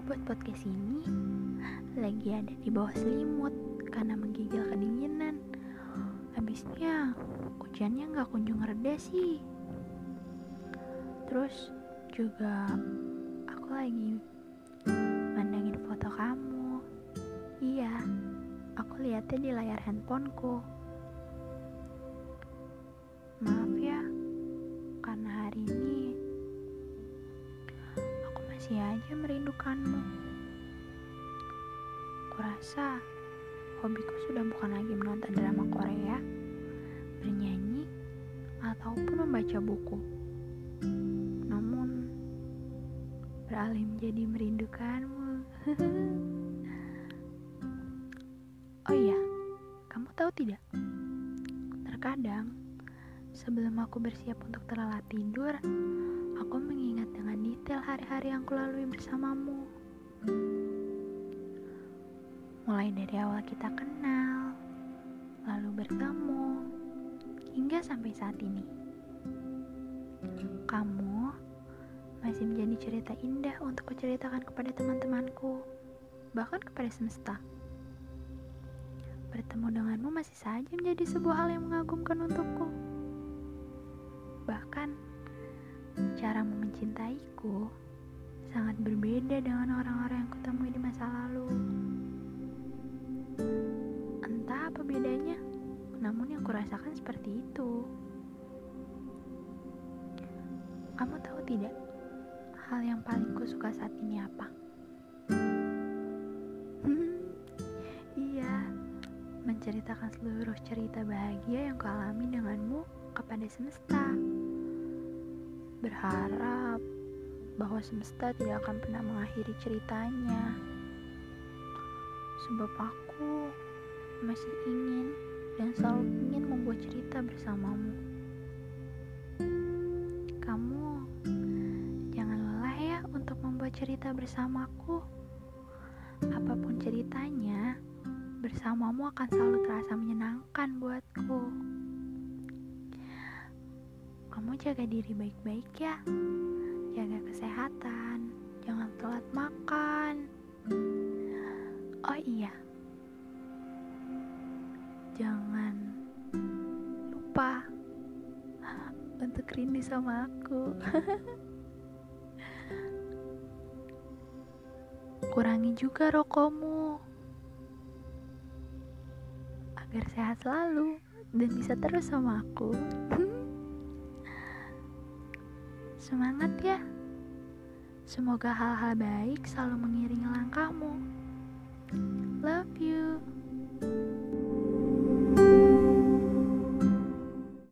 podcast ini lagi ada di bawah selimut karena menggigil kedinginan. Habisnya hujannya nggak kunjung reda sih. Terus juga aku lagi mandangin foto kamu. Iya, aku lihatnya di layar handphoneku. Masih aja merindukanmu. Kurasa hobiku sudah bukan lagi menonton drama Korea, bernyanyi, ataupun membaca buku. Namun, beralih menjadi merindukanmu. oh iya, kamu tahu tidak? Terkadang, sebelum aku bersiap untuk terlelap tidur, aku mengingat dengan detail hari-hari yang kulalui bersamamu. Mulai dari awal kita kenal, lalu bertemu, hingga sampai saat ini. Kamu masih menjadi cerita indah untuk kuceritakan kepada teman-temanku, bahkan kepada semesta. Bertemu denganmu masih saja menjadi sebuah hal yang mengagumkan untukku. Mencintaiku sangat berbeda dengan orang-orang yang kutemui di masa lalu. Entah apa bedanya, namun yang kurasakan seperti itu. Kamu tahu tidak, hal yang paling kusuka saat ini apa? iya, menceritakan seluruh cerita bahagia yang kualami denganmu kepada semesta. Berharap bahwa semesta tidak akan pernah mengakhiri ceritanya. Sebab aku masih ingin dan selalu ingin membuat cerita bersamamu. Kamu jangan lelah ya untuk membuat cerita bersamaku. Apa pun ceritanya, bersamamu akan selalu terasa menyenangkan buatku. Kamu jaga diri baik-baik ya. Jaga kesehatan, jangan telat makan. Oh iya, jangan lupa untuk rindu sama aku. Kurangi juga rokokmu agar sehat selalu dan bisa terus sama aku. Semangat ya. Semoga hal-hal baik selalu mengiringi langkahmu. Love.